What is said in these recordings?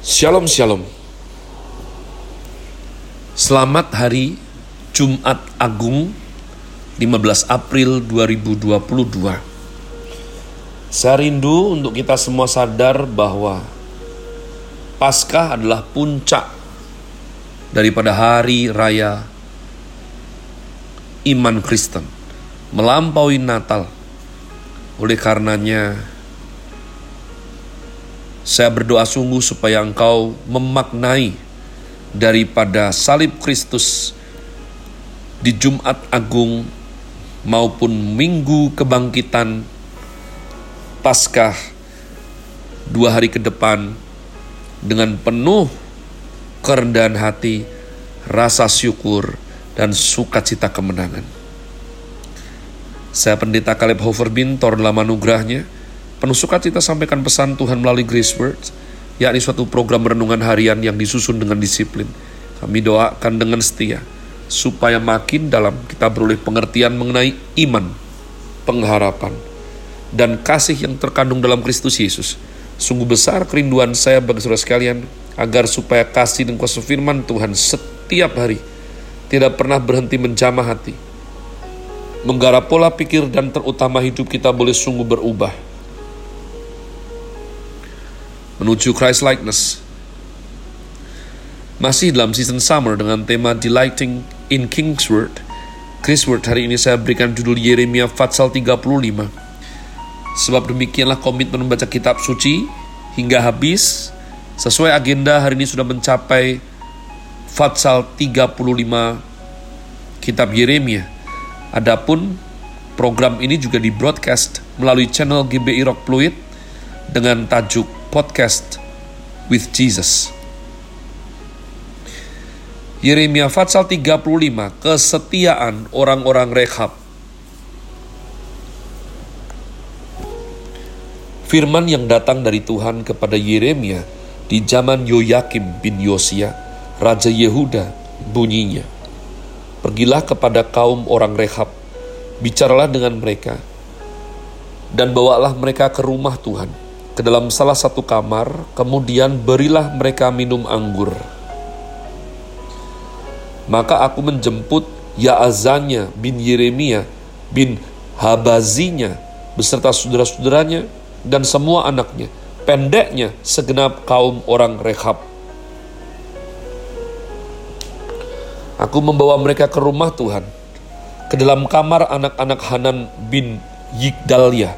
Shalom Shalom Selamat hari Jumat Agung 15 April 2022 Saya rindu untuk kita semua sadar bahwa Paskah adalah puncak daripada hari raya iman Kristen melampaui Natal. Oleh karenanya, saya berdoa sungguh supaya engkau memaknai daripada salib Kristus di Jumat Agung maupun Minggu Kebangkitan Paskah dua hari ke depan dengan penuh kerendahan hati, rasa syukur, dan sukacita kemenangan. Saya pendeta Caleb Hoverbin, Tor dalam anugerahnya, penuh sukacita sampaikan pesan Tuhan melalui Grace Words, yakni suatu program renungan harian yang disusun dengan disiplin. Kami doakan dengan setia, supaya makin dalam kita beroleh pengertian mengenai iman, pengharapan, dan kasih yang terkandung dalam Kristus Yesus Sungguh besar kerinduan saya bagi saudara sekalian agar supaya kasih dan kuasa firman Tuhan setiap hari tidak pernah berhenti menjamah hati. Menggarap pola pikir dan terutama hidup kita boleh sungguh berubah. Menuju Christ likeness. Masih dalam season summer dengan tema Delighting in King's Word. Chris Word hari ini saya berikan judul Yeremia Fatsal 35 Sebab demikianlah komitmen membaca kitab suci hingga habis. Sesuai agenda hari ini sudah mencapai Fatsal 35 kitab Yeremia. Adapun program ini juga di broadcast melalui channel GBI Rock Fluid dengan tajuk Podcast with Jesus. Yeremia Fatsal 35 kesetiaan orang-orang Rehab Firman yang datang dari Tuhan kepada Yeremia di zaman Yoyakim bin Yosia, Raja Yehuda, bunyinya. Pergilah kepada kaum orang Rehab, bicaralah dengan mereka, dan bawalah mereka ke rumah Tuhan, ke dalam salah satu kamar, kemudian berilah mereka minum anggur. Maka aku menjemput Yaazanya bin Yeremia bin Habazinya beserta saudara-saudaranya dan semua anaknya, pendeknya segenap kaum orang Rehab. Aku membawa mereka ke rumah Tuhan, ke dalam kamar anak-anak Hanan bin Yigdalia,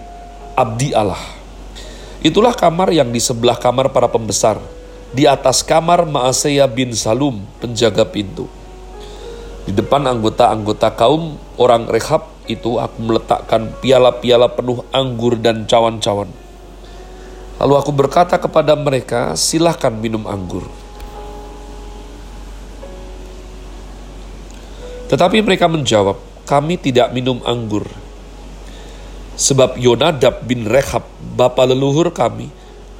abdi Allah. Itulah kamar yang di sebelah kamar para pembesar, di atas kamar Maaseya bin Salum, penjaga pintu. Di depan anggota-anggota kaum orang Rehab itu aku meletakkan piala-piala penuh anggur dan cawan-cawan. Lalu aku berkata kepada mereka, silahkan minum anggur. Tetapi mereka menjawab, kami tidak minum anggur. Sebab Yonadab bin Rehab, bapa leluhur kami,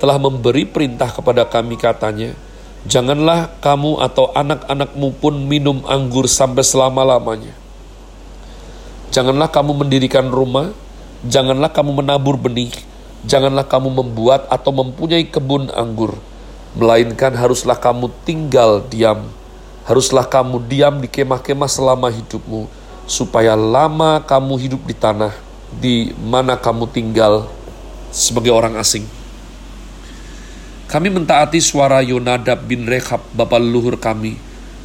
telah memberi perintah kepada kami katanya, Janganlah kamu atau anak-anakmu pun minum anggur sampai selama-lamanya. Janganlah kamu mendirikan rumah, janganlah kamu menabur benih, janganlah kamu membuat atau mempunyai kebun anggur, melainkan haruslah kamu tinggal diam. Haruslah kamu diam di kemah-kemah selama hidupmu, supaya lama kamu hidup di tanah di mana kamu tinggal sebagai orang asing. Kami mentaati suara Yonadab bin Rehab, bapa leluhur kami,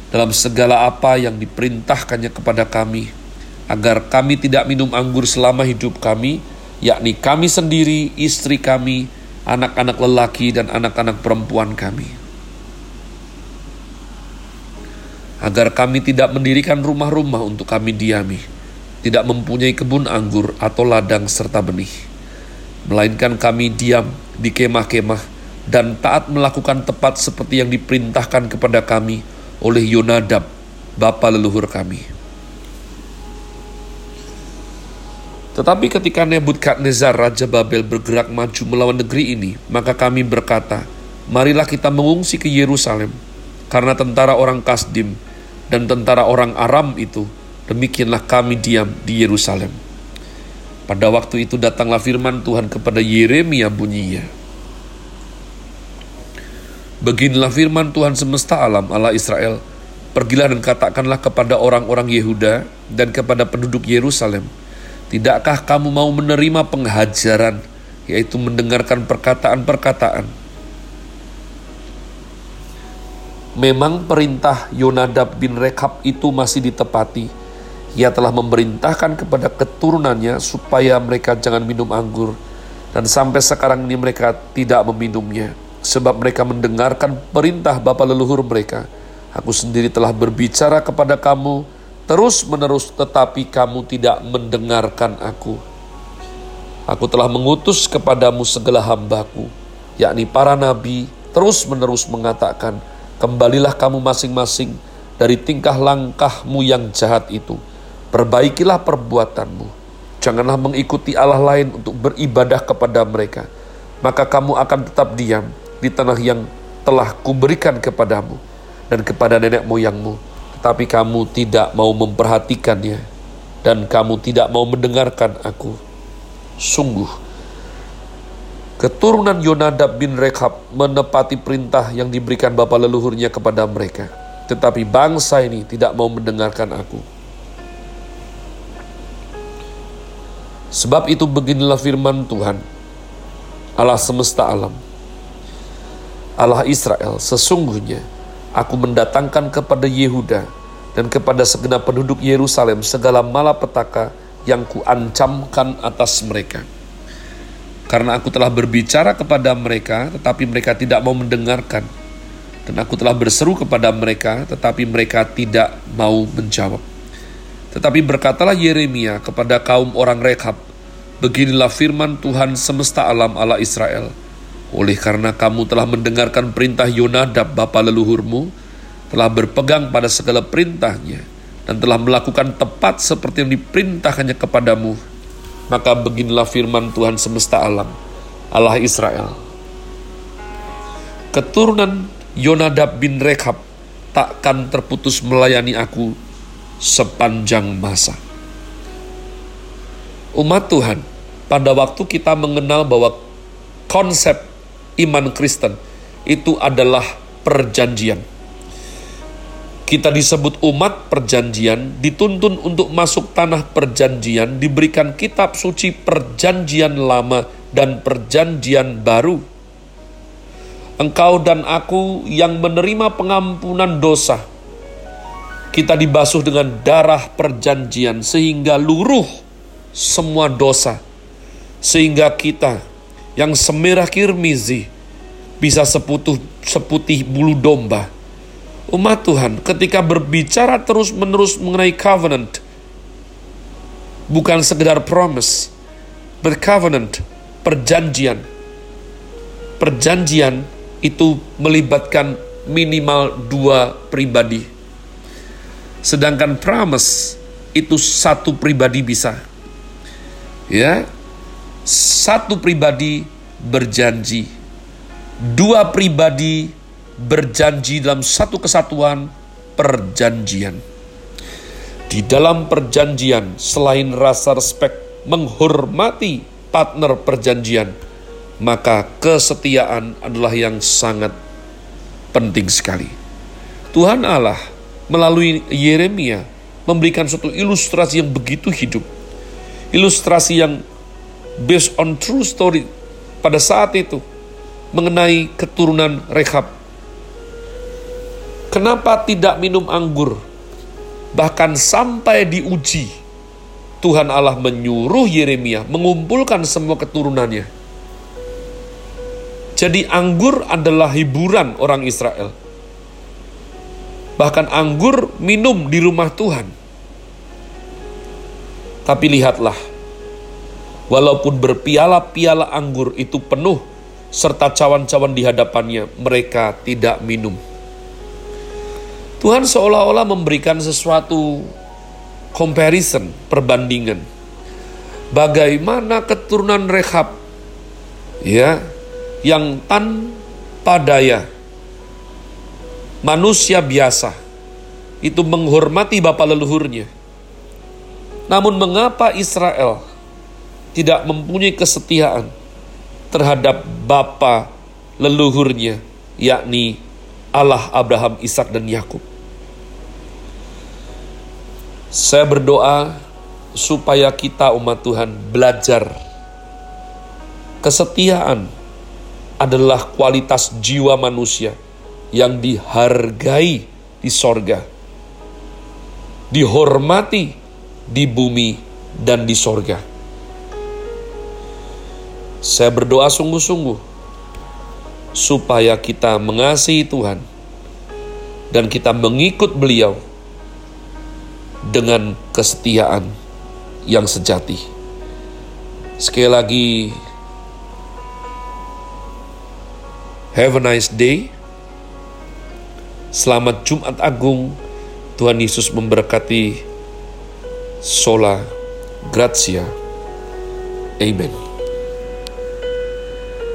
dalam segala apa yang diperintahkannya kepada kami, agar kami tidak minum anggur selama hidup kami, yakni kami sendiri, istri kami, anak-anak lelaki, dan anak-anak perempuan kami. Agar kami tidak mendirikan rumah-rumah untuk kami diami, tidak mempunyai kebun anggur atau ladang serta benih, melainkan kami diam di kemah-kemah dan taat melakukan tepat seperti yang diperintahkan kepada kami oleh Yonadab, bapa leluhur kami. Tetapi ketika Nebukadnezar Raja Babel bergerak maju melawan negeri ini, maka kami berkata, Marilah kita mengungsi ke Yerusalem, karena tentara orang Kasdim dan tentara orang Aram itu, demikianlah kami diam di Yerusalem. Pada waktu itu datanglah firman Tuhan kepada Yeremia bunyinya, Beginilah firman Tuhan semesta alam Allah Israel. Pergilah dan katakanlah kepada orang-orang Yehuda dan kepada penduduk Yerusalem, Tidakkah kamu mau menerima penghajaran, yaitu mendengarkan perkataan-perkataan? Memang perintah Yonadab bin Rekab itu masih ditepati. Ia telah memerintahkan kepada keturunannya supaya mereka jangan minum anggur, dan sampai sekarang ini mereka tidak meminumnya sebab mereka mendengarkan perintah bapa leluhur mereka. Aku sendiri telah berbicara kepada kamu terus-menerus, tetapi kamu tidak mendengarkan aku. Aku telah mengutus kepadamu segala hambaku, yakni para nabi, terus-menerus mengatakan, Kembalilah kamu masing-masing dari tingkah langkahmu yang jahat itu. Perbaikilah perbuatanmu. Janganlah mengikuti Allah lain untuk beribadah kepada mereka. Maka kamu akan tetap diam di tanah yang telah kuberikan kepadamu dan kepada nenek moyangmu, tetapi kamu tidak mau memperhatikannya dan kamu tidak mau mendengarkan aku. Sungguh, keturunan Yonadab bin Rekab menepati perintah yang diberikan bapa leluhurnya kepada mereka. Tetapi bangsa ini tidak mau mendengarkan aku. Sebab itu beginilah firman Tuhan, Allah semesta alam Allah Israel, sesungguhnya aku mendatangkan kepada Yehuda dan kepada segenap penduduk Yerusalem segala malapetaka yang kuancamkan atas mereka. Karena aku telah berbicara kepada mereka, tetapi mereka tidak mau mendengarkan. Dan aku telah berseru kepada mereka, tetapi mereka tidak mau menjawab. Tetapi berkatalah Yeremia kepada kaum orang Rekab, Beginilah firman Tuhan semesta alam Allah Israel, oleh karena kamu telah mendengarkan perintah Yonadab bapa leluhurmu, telah berpegang pada segala perintahnya, dan telah melakukan tepat seperti yang diperintahkannya kepadamu, maka beginilah firman Tuhan semesta alam, Allah Israel. Keturunan Yonadab bin Rekab takkan terputus melayani aku sepanjang masa. Umat Tuhan, pada waktu kita mengenal bahwa konsep iman Kristen itu adalah perjanjian. Kita disebut umat perjanjian, dituntun untuk masuk tanah perjanjian, diberikan kitab suci perjanjian lama dan perjanjian baru. Engkau dan aku yang menerima pengampunan dosa, kita dibasuh dengan darah perjanjian sehingga luruh semua dosa. Sehingga kita yang semerah kirmizi bisa seputuh, seputih bulu domba. Umat Tuhan ketika berbicara terus-menerus mengenai covenant, bukan sekedar promise, bercovenant, perjanjian. Perjanjian itu melibatkan minimal dua pribadi. Sedangkan promise itu satu pribadi bisa. Ya, satu pribadi berjanji, dua pribadi berjanji dalam satu kesatuan perjanjian. Di dalam perjanjian, selain rasa respek menghormati partner perjanjian, maka kesetiaan adalah yang sangat penting sekali. Tuhan Allah melalui Yeremia memberikan suatu ilustrasi yang begitu hidup. Ilustrasi yang based on true story pada saat itu mengenai keturunan Rehab. Kenapa tidak minum anggur? Bahkan sampai diuji, Tuhan Allah menyuruh Yeremia mengumpulkan semua keturunannya. Jadi anggur adalah hiburan orang Israel. Bahkan anggur minum di rumah Tuhan. Tapi lihatlah, Walaupun berpiala-piala anggur itu penuh, serta cawan-cawan di hadapannya, mereka tidak minum. Tuhan seolah-olah memberikan sesuatu comparison, perbandingan. Bagaimana keturunan Rehab ya yang tanpa daya manusia biasa itu menghormati bapak leluhurnya. Namun mengapa Israel tidak mempunyai kesetiaan terhadap bapa leluhurnya yakni Allah Abraham, Ishak dan Yakub. Saya berdoa supaya kita umat Tuhan belajar kesetiaan adalah kualitas jiwa manusia yang dihargai di sorga, dihormati di bumi dan di sorga. Saya berdoa sungguh-sungguh supaya kita mengasihi Tuhan dan kita mengikut beliau dengan kesetiaan yang sejati. Sekali lagi, have a nice day. Selamat Jumat Agung. Tuhan Yesus memberkati. Sola Gracia. Amen.